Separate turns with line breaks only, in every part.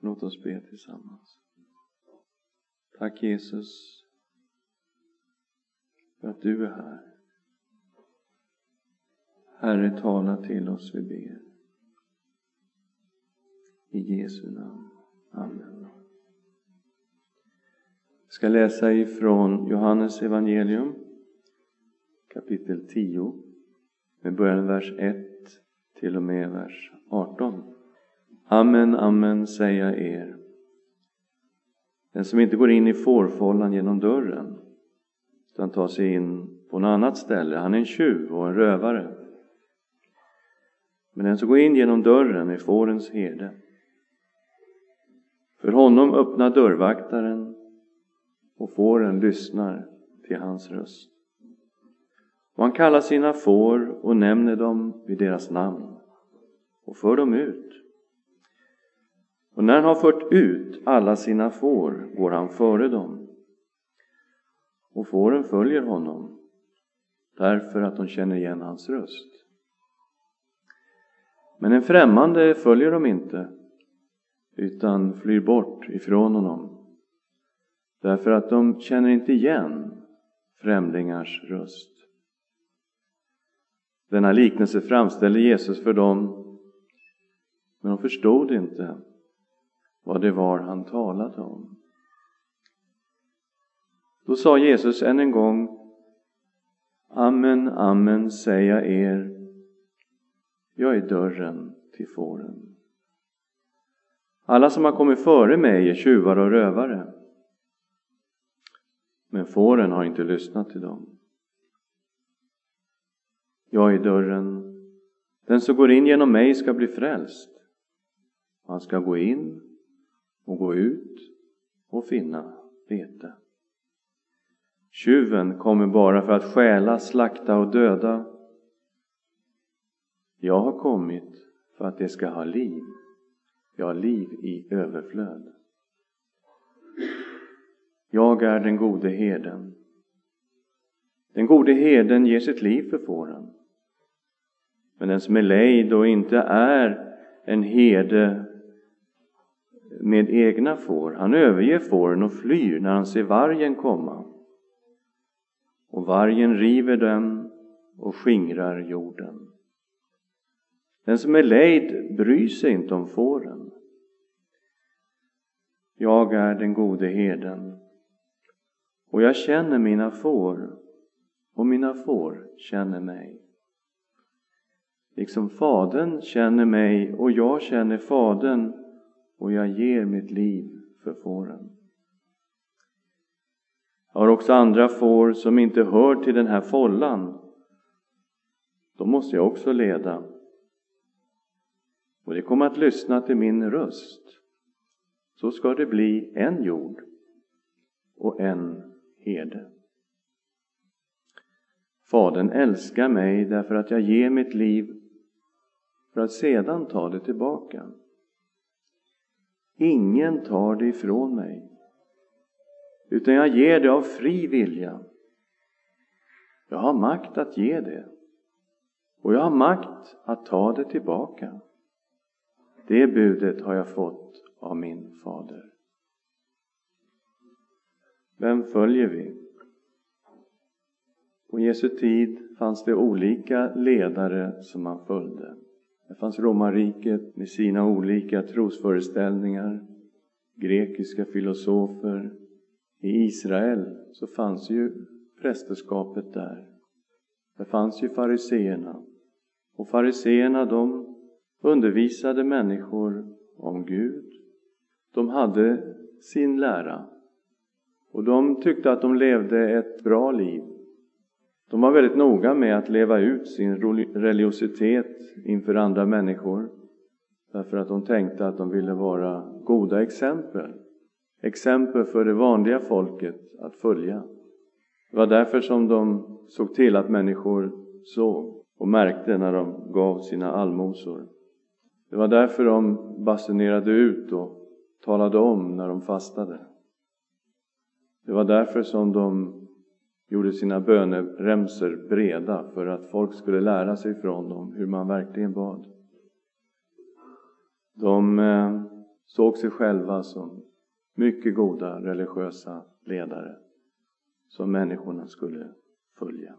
Låt oss be tillsammans. Tack Jesus för att du är här. Herre, tala till oss, vi ber. I Jesu namn. Amen. Jag ska läsa ifrån Johannes evangelium kapitel 10 med början vers 1 till och med vers 18. Amen, amen säger jag er. Den som inte går in i fårfållan genom dörren utan tar sig in på något annat ställe, han är en tjuv och en rövare. Men den som går in genom dörren är fårens herde. För honom öppnar dörrvaktaren och fåren lyssnar till hans röst. Och han kallar sina får och nämner dem vid deras namn och för dem ut. Och när han har fört ut alla sina får går han före dem. Och fåren följer honom därför att de känner igen hans röst. Men en främmande följer de inte utan flyr bort ifrån honom därför att de känner inte igen främlingars röst. Denna liknelse framställde Jesus för dem, men de förstod inte vad det var han talade om. Då sa Jesus än en gång Amen, amen säger jag er, jag är dörren till fåren. Alla som har kommit före mig är tjuvar och rövare. Men fåren har inte lyssnat till dem. Jag är dörren. Den som går in genom mig ska bli frälst. Han ska gå in och gå ut och finna bete. Tjuven kommer bara för att stjäla, slakta och döda. Jag har kommit för att det ska ha liv, ja, liv i överflöd. Jag är den gode herden. Den gode herden ger sitt liv för fåren. Men den som är lejd och inte är en herde med egna får, han överger fåren och flyr när han ser vargen komma. Och vargen river den och skingrar jorden. Den som är lejd bryr sig inte om fåren. Jag är den gode herden och jag känner mina får och mina får känner mig. Liksom Fadern känner mig och jag känner Fadern och jag ger mitt liv för fåren. Jag har också andra får som inte hör till den här follan. De måste jag också leda. Och det kommer att lyssna till min röst. Så ska det bli en jord och en herde. Fadern älskar mig därför att jag ger mitt liv för att sedan ta det tillbaka. Ingen tar det ifrån mig, utan jag ger det av fri vilja. Jag har makt att ge det och jag har makt att ta det tillbaka. Det budet har jag fått av min fader. Vem följer vi? På Jesu tid fanns det olika ledare som man följde. Där fanns romarriket med sina olika trosföreställningar, grekiska filosofer. I Israel så fanns ju prästerskapet där. Där fanns ju fariseerna. Och fariseerna de undervisade människor om Gud. De hade sin lära. Och de tyckte att de levde ett bra liv. De var väldigt noga med att leva ut sin religiositet inför andra människor. Därför att de tänkte att de ville vara goda exempel. Exempel för det vanliga folket att följa. Det var därför som de såg till att människor såg och märkte när de gav sina allmosor. Det var därför de basunerade ut och talade om när de fastade. Det var därför som de gjorde sina böneremsor breda för att folk skulle lära sig från dem hur man verkligen bad. De eh, såg sig själva som mycket goda religiösa ledare som människorna skulle följa.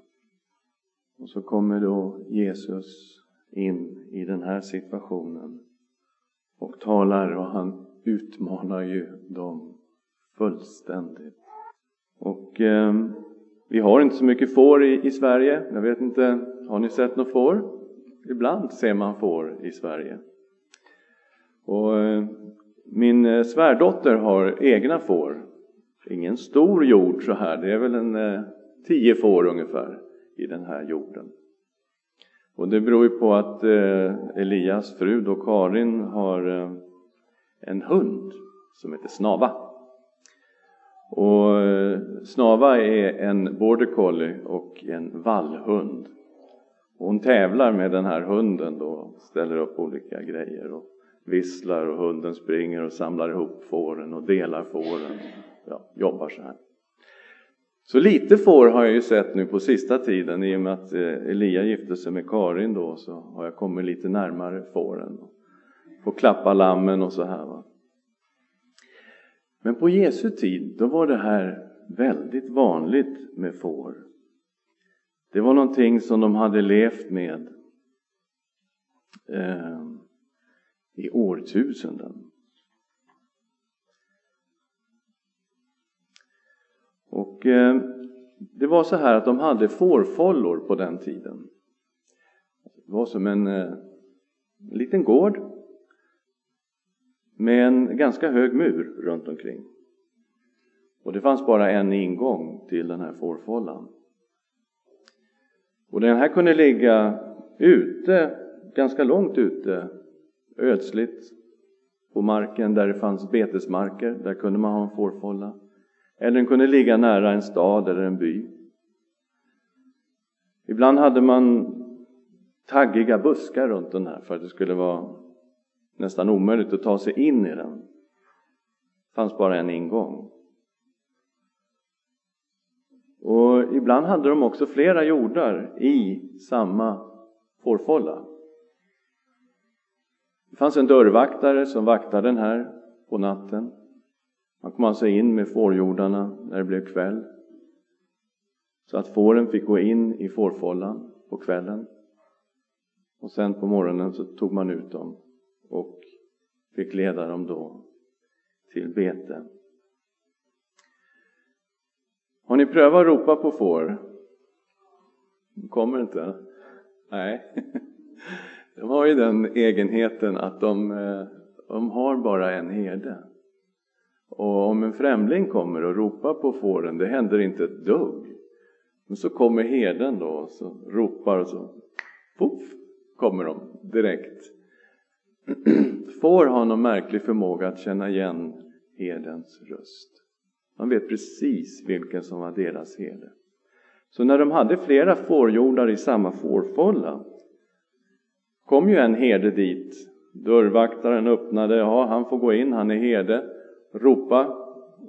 Och så kommer då Jesus in i den här situationen och talar och han utmanar ju dem fullständigt. Och eh, vi har inte så mycket får i, i Sverige. Jag vet inte, har ni sett något får? Ibland ser man får i Sverige. Och eh, min eh, svärdotter har egna får. Ingen stor jord så här, det är väl en eh, tio får ungefär i den här jorden. Och det beror ju på att eh, Elias fru då Karin har eh, en hund som heter Snava. Och eh, Snava är en border collie och en vallhund. hon tävlar med den här hunden då, ställer upp olika grejer och visslar och hunden springer och samlar ihop fåren och delar fåren. Ja, jobbar så här. Så lite får har jag ju sett nu på sista tiden i och med att eh, Elia gifte sig med Karin då så har jag kommit lite närmare fåren. Får klappa lammen och så här. Va? Men på Jesu tid, då var det här väldigt vanligt med får. Det var någonting som de hade levt med eh, i årtusenden. Och eh, det var så här att de hade fårfållor på den tiden. Det var som en, eh, en liten gård med en ganska hög mur runt omkring. Och det fanns bara en ingång till den här fårfållan. Och den här kunde ligga ute, ganska långt ute, ödsligt på marken där det fanns betesmarker. Där kunde man ha en fårfålla. Eller den kunde ligga nära en stad eller en by. Ibland hade man taggiga buskar runt den här för att det skulle vara nästan omöjligt att ta sig in i den. Det fanns bara en ingång. Och ibland hade de också flera jordar i samma fårfålla. Det fanns en dörrvaktare som vaktade den här på natten. Man kom alltså in med fårjordarna när det blev kväll. Så att fåren fick gå in i fårfållan på kvällen. Och sen på morgonen så tog man ut dem och fick leda dem då till bete. Har ni prövat att ropa på får? De Kommer inte? Nej. De har ju den egenheten att de, eh, de har bara en herde. Och om en främling kommer och ropar på fåren, det händer inte ett dugg. Men så kommer herden då och så ropar och så poff, kommer de direkt. Får har någon märklig förmåga att känna igen herdens röst. De vet precis vilken som var deras herde. Så när de hade flera fårjordar i samma fårfålla kom ju en herde dit. Dörrvaktaren öppnade, ja han får gå in, han är herde ropa,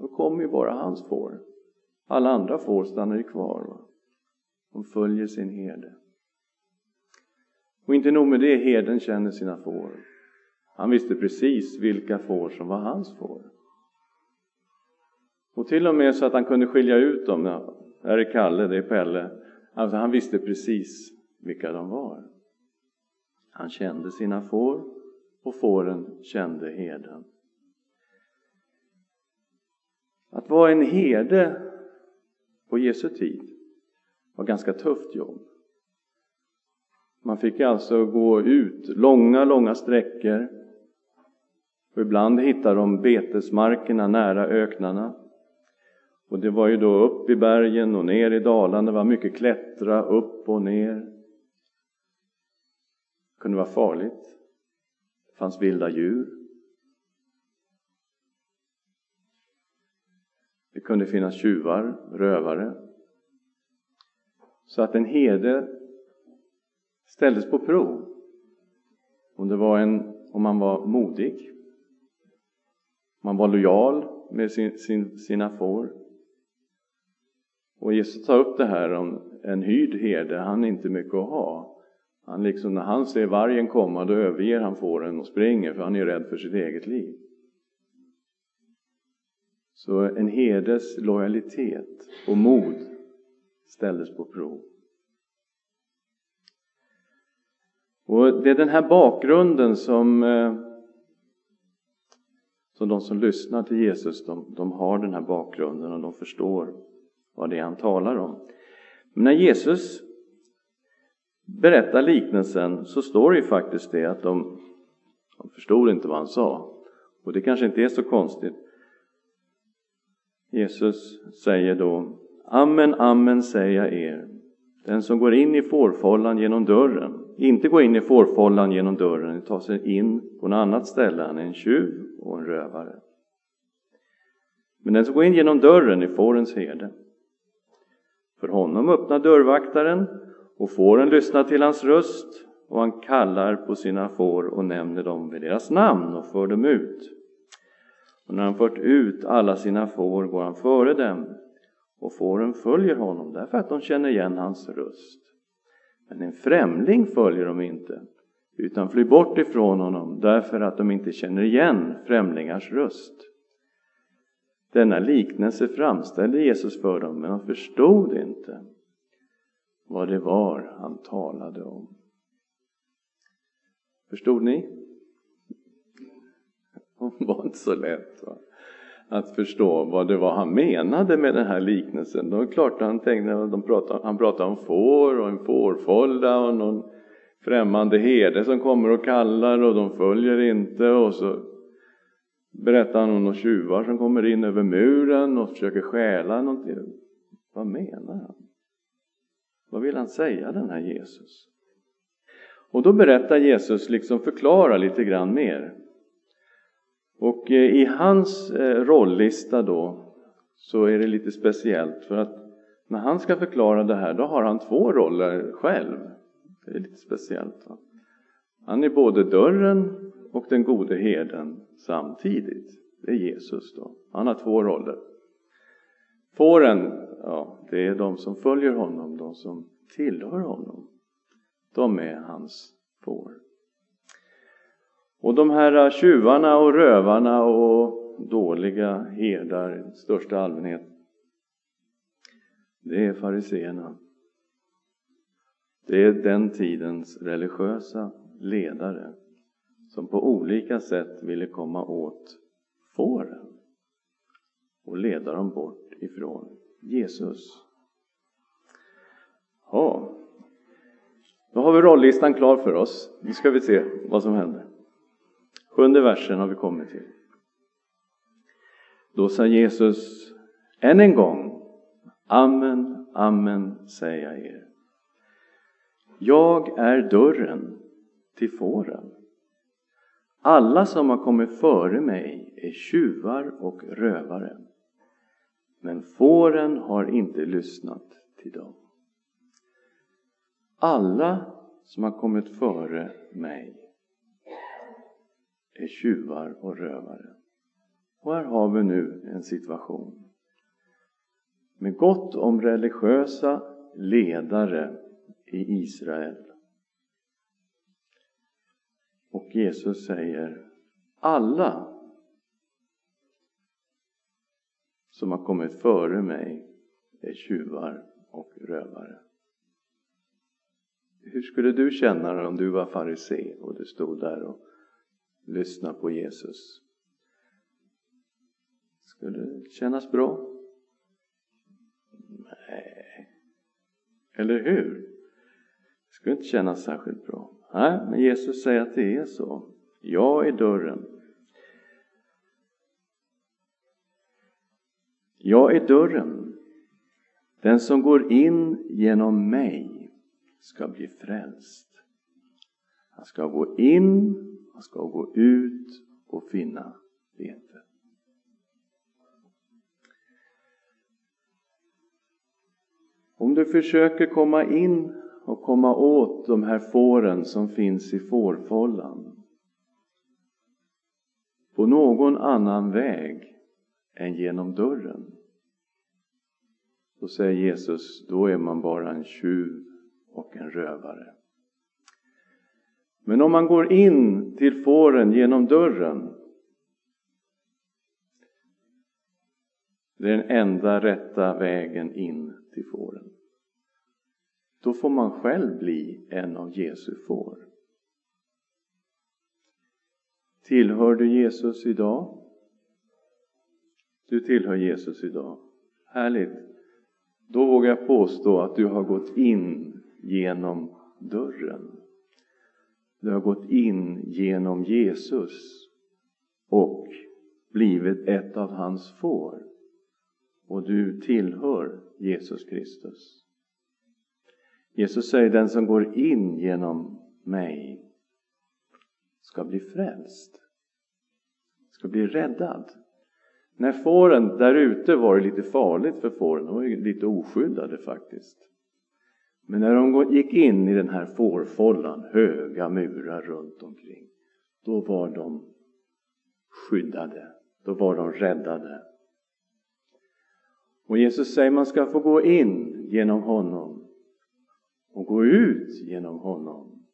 då kommer ju bara hans får. Alla andra får stannar ju kvar. Va? De följer sin herde. Och inte nog med det, herden känner sina får. Han visste precis vilka får som var hans får. Och till och med så att han kunde skilja ut dem. Ja, här är Kalle, det är Pelle. Alltså han visste precis vilka de var. Han kände sina får och fåren kände herden. Att vara en herde på Jesu tid var ganska tufft jobb. Man fick alltså gå ut långa, långa sträckor. Och ibland hittade de betesmarkerna nära öknarna. Och det var ju då upp i bergen och ner i dalarna, det var mycket klättra upp och ner. Det kunde vara farligt. Det fanns vilda djur. Det kunde finnas tjuvar, rövare. Så att en herde ställdes på prov. Om, det var en, om man var modig, man var lojal med sin, sin, sina får. Och Jesus tar upp det här om en hyrd herde, han är inte mycket att ha. Han liksom, när han ser vargen komma, då överger han fåren och springer, för han är rädd för sitt eget liv. Så en herdes lojalitet och mod ställdes på prov. Och det är den här bakgrunden som, eh, så de som lyssnar till Jesus, de, de har den här bakgrunden och de förstår vad det är han talar om. Men när Jesus berättar liknelsen så står det ju faktiskt det att de, de förstod inte vad han sa. Och det kanske inte är så konstigt. Jesus säger då Amen, amen säger jag er. Den som går in i fårfållan genom dörren, inte gå in i fårfållan genom dörren, utan ta sig in på något annat ställe, han är en tjuv och en rövare. Men den som går in genom dörren är fårens herde. För honom öppnar dörrvaktaren och fåren lyssnar till hans röst och han kallar på sina får och nämner dem vid deras namn och för dem ut. Och när han fört ut alla sina får går han före dem och fåren följer honom därför att de känner igen hans röst. Men en främling följer de inte utan flyr bort ifrån honom därför att de inte känner igen främlingars röst. Denna liknelse framställde Jesus för dem, men de förstod inte vad det var han talade om. Förstod ni? Det var inte så lätt va? Att förstå vad det var han menade med den här liknelsen. Då är klart han tänkte, de pratade, han pratade om får och en fårfålla och någon främmande herde som kommer och kallar och de följer inte och så berättar han om några tjuvar som kommer in över muren och försöker stjäla någonting. Vad menar han? Vad vill han säga den här Jesus? Och då berättar Jesus, liksom förklarar lite grann mer. Och eh, i hans eh, rollista rolllista då så är det lite speciellt för att när han ska förklara det här då har han två roller själv. Det är lite speciellt. Va? Han är både dörren och den gode herden samtidigt. Det är Jesus då. Han har två roller. Fåren, ja, det är de som följer honom, de som tillhör honom. De är hans får. Och de här äh, tjuvarna och rövarna och dåliga herdar i största allmänhet, det är fariseerna. Det är den tidens religiösa ledare som på olika sätt ville komma åt fåren och leda dem bort ifrån Jesus. Ja, då har vi rollistan klar för oss. Nu ska vi se vad som händer. Sjunde versen har vi kommit till. Då sa Jesus än en gång Amen, amen säger jag er. Jag är dörren till fåren. Alla som har kommit före mig är tjuvar och rövare. Men fåren har inte lyssnat till dem. Alla som har kommit före mig är tjuvar och rövare. Och här har vi nu en situation med gott om religiösa ledare i Israel. Och Jesus säger alla som har kommit före mig är tjuvar och rövare. Hur skulle du känna dig om du var farisé och du stod där och Lyssna på Jesus? Skulle det kännas bra? Nej. Eller hur? Det skulle inte kännas särskilt bra. Nej, men Jesus säger att det är så. Jag är dörren. Jag är dörren. Den som går in genom mig ska bli frälst. Han ska gå in, han ska gå ut och finna vete. Om du försöker komma in och komma åt de här fåren som finns i fårfållan på någon annan väg än genom dörren. Då säger Jesus, då är man bara en tjuv och en rövare. Men om man går in till fåren genom dörren Det är den enda rätta vägen in till fåren. Då får man själv bli en av Jesu får. Tillhör du Jesus idag? Du tillhör Jesus idag. Härligt! Då vågar jag påstå att du har gått in genom dörren. Du har gått in genom Jesus och blivit ett av hans får. Och du tillhör Jesus Kristus. Jesus säger den som går in genom mig ska bli frälst. Ska bli räddad. När fåren där ute var det lite farligt för fåren, de var ju lite oskyddade faktiskt. Men när de gick in i den här fårfållan, höga murar runt omkring, då var de skyddade, då var de räddade. Och Jesus säger man ska få gå in genom honom och gå ut genom honom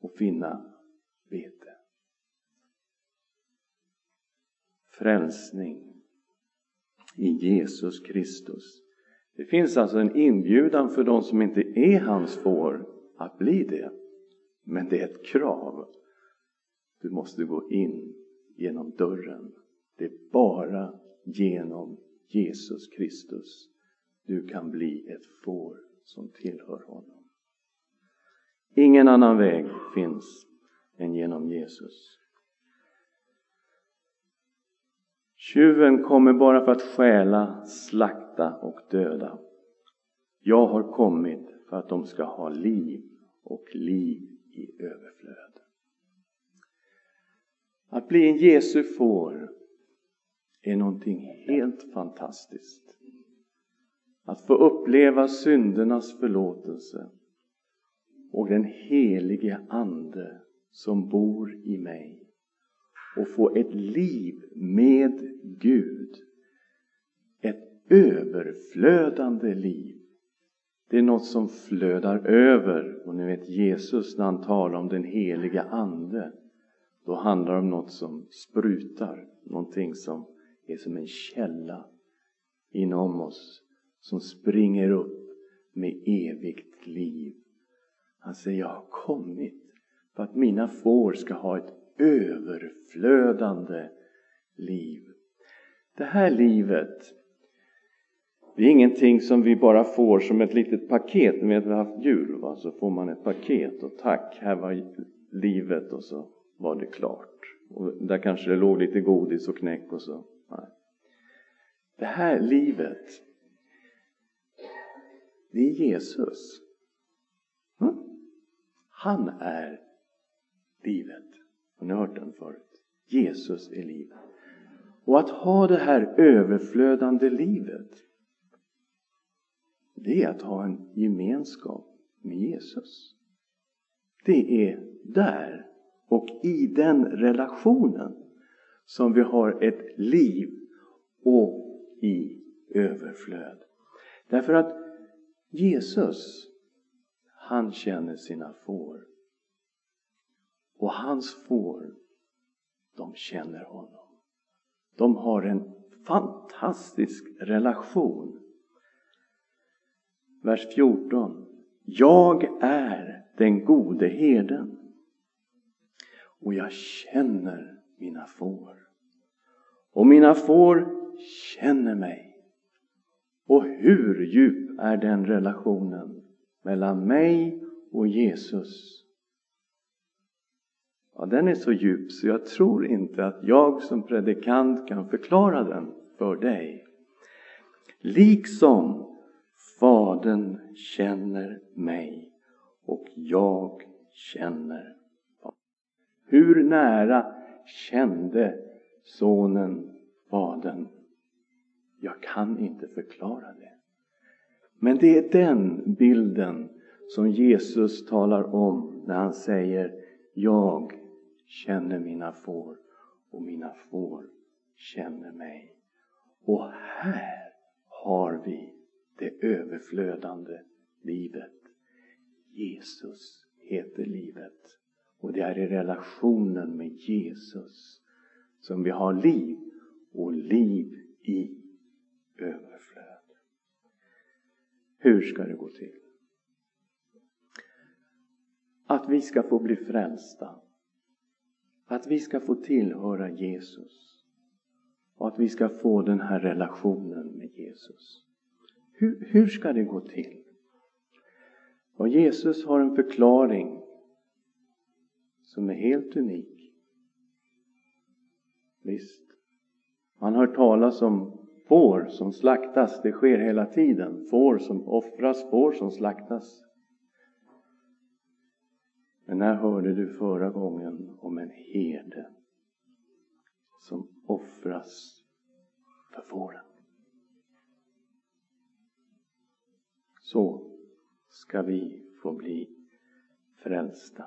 och finna bete. Frälsning i Jesus Kristus. Det finns alltså en inbjudan för de som inte är hans får att bli det. Men det är ett krav. Du måste gå in genom dörren. Det är bara genom Jesus Kristus du kan bli ett får som tillhör honom. Ingen annan väg finns än genom Jesus. Tjuven kommer bara för att stjäla, slakta och döda. Jag har kommit för att de ska ha liv och liv i överflöd. Att bli en Jesu får är någonting helt fantastiskt. Att få uppleva syndernas förlåtelse och den helige Ande som bor i mig och få ett liv med Gud. Ett överflödande liv. Det är något som flödar över. Och ni vet Jesus när han talar om den heliga Ande. Då handlar det om något som sprutar. Någonting som är som en källa inom oss. Som springer upp med evigt liv. Han säger, jag har kommit för att mina får ska ha ett överflödande liv. Det här livet, det är ingenting som vi bara får som ett litet paket. När vi har haft jul va? så får man ett paket och tack, här var livet och så var det klart. Och där kanske det låg lite godis och knäck och så. Nej. Det här livet, det är Jesus. Hm? Han är livet. Har ni hört den förut? Jesus är livet. Och att ha det här överflödande livet, det är att ha en gemenskap med Jesus. Det är där och i den relationen som vi har ett liv och i överflöd. Därför att Jesus, han känner sina får. Och hans får, de känner honom. De har en fantastisk relation. Vers 14. Jag är den gode herden och jag känner mina får. Och mina får känner mig. Och hur djup är den relationen mellan mig och Jesus? Ja, den är så djup så jag tror inte att jag som predikant kan förklara den för dig. Liksom Fadern känner mig och jag känner Fadern. Hur nära kände Sonen Fadern? Jag kan inte förklara det. Men det är den bilden som Jesus talar om när han säger Jag känner mina får och mina får känner mig. Och här har vi det överflödande livet. Jesus heter livet. Och det är i relationen med Jesus som vi har liv och liv i överflöd. Hur ska det gå till? Att vi ska få bli frälsta. Att vi ska få tillhöra Jesus. Och att vi ska få den här relationen med Jesus. Hur, hur ska det gå till? Och Jesus har en förklaring som är helt unik. Visst, man hör talas om får som slaktas, det sker hela tiden. Får som offras, får som slaktas. Men när hörde du förra gången om en herde som offras för fåren? Så ska vi få bli frälsta.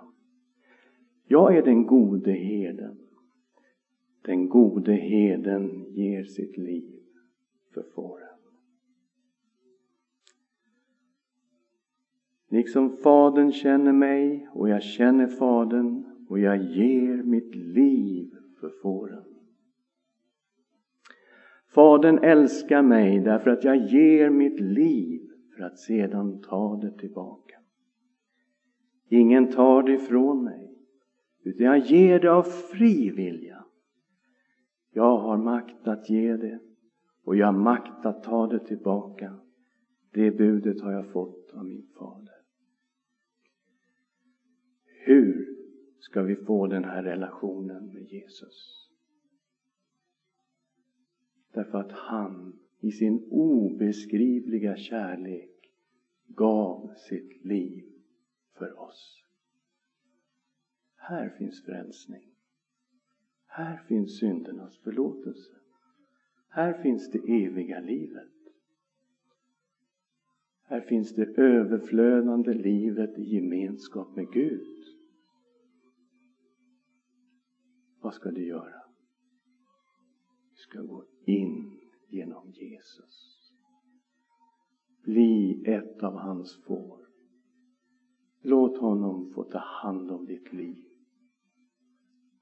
Jag är den gode herden. Den gode herden ger sitt liv för fåren. Liksom Fadern känner mig och jag känner Fadern och jag ger mitt liv för fåren. Fadern älskar mig därför att jag ger mitt liv för att sedan ta det tillbaka. Ingen tar det ifrån mig, utan jag ger det av fri vilja. Jag har makt att ge det och jag har makt att ta det tillbaka. Det budet har jag fått av min fader. Hur ska vi få den här relationen med Jesus? Därför att han i sin obeskrivliga kärlek gav sitt liv för oss. Här finns frälsning. Här finns syndernas förlåtelse. Här finns det eviga livet. Här finns det överflödande livet i gemenskap med Gud. Vad ska du göra? Du ska gå in genom Jesus. Bli ett av hans får. Låt honom få ta hand om ditt liv.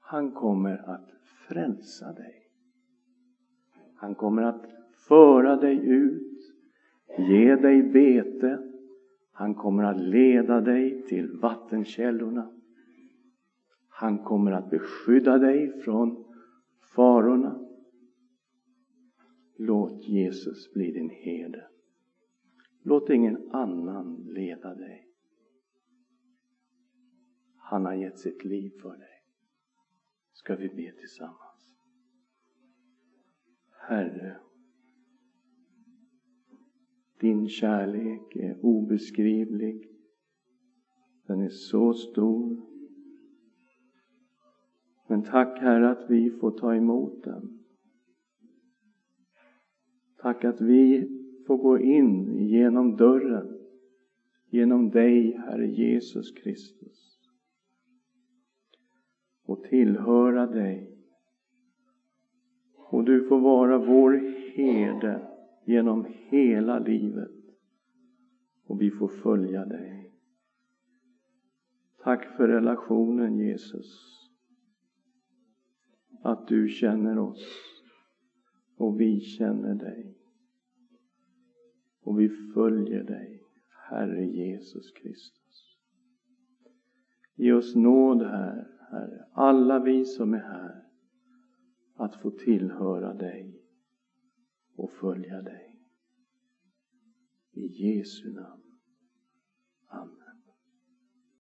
Han kommer att frälsa dig. Han kommer att föra dig ut, ge dig bete. Han kommer att leda dig till vattenkällorna. Han kommer att beskydda dig från farorna. Låt Jesus bli din herde. Låt ingen annan leda dig. Han har gett sitt liv för dig. Ska vi be tillsammans. Herre, din kärlek är obeskrivlig. Den är så stor. Men tack Herre att vi får ta emot den. Tack att vi får gå in genom dörren, genom dig, Herre Jesus Kristus. Och tillhöra dig. Och du får vara vår herde genom hela livet. Och vi får följa dig. Tack för relationen Jesus. Att du känner oss och vi känner dig. Och vi följer dig, Herre Jesus Kristus. Ge oss nåd här, Herre, alla vi som är här, att få tillhöra dig och följa dig. I Jesu namn.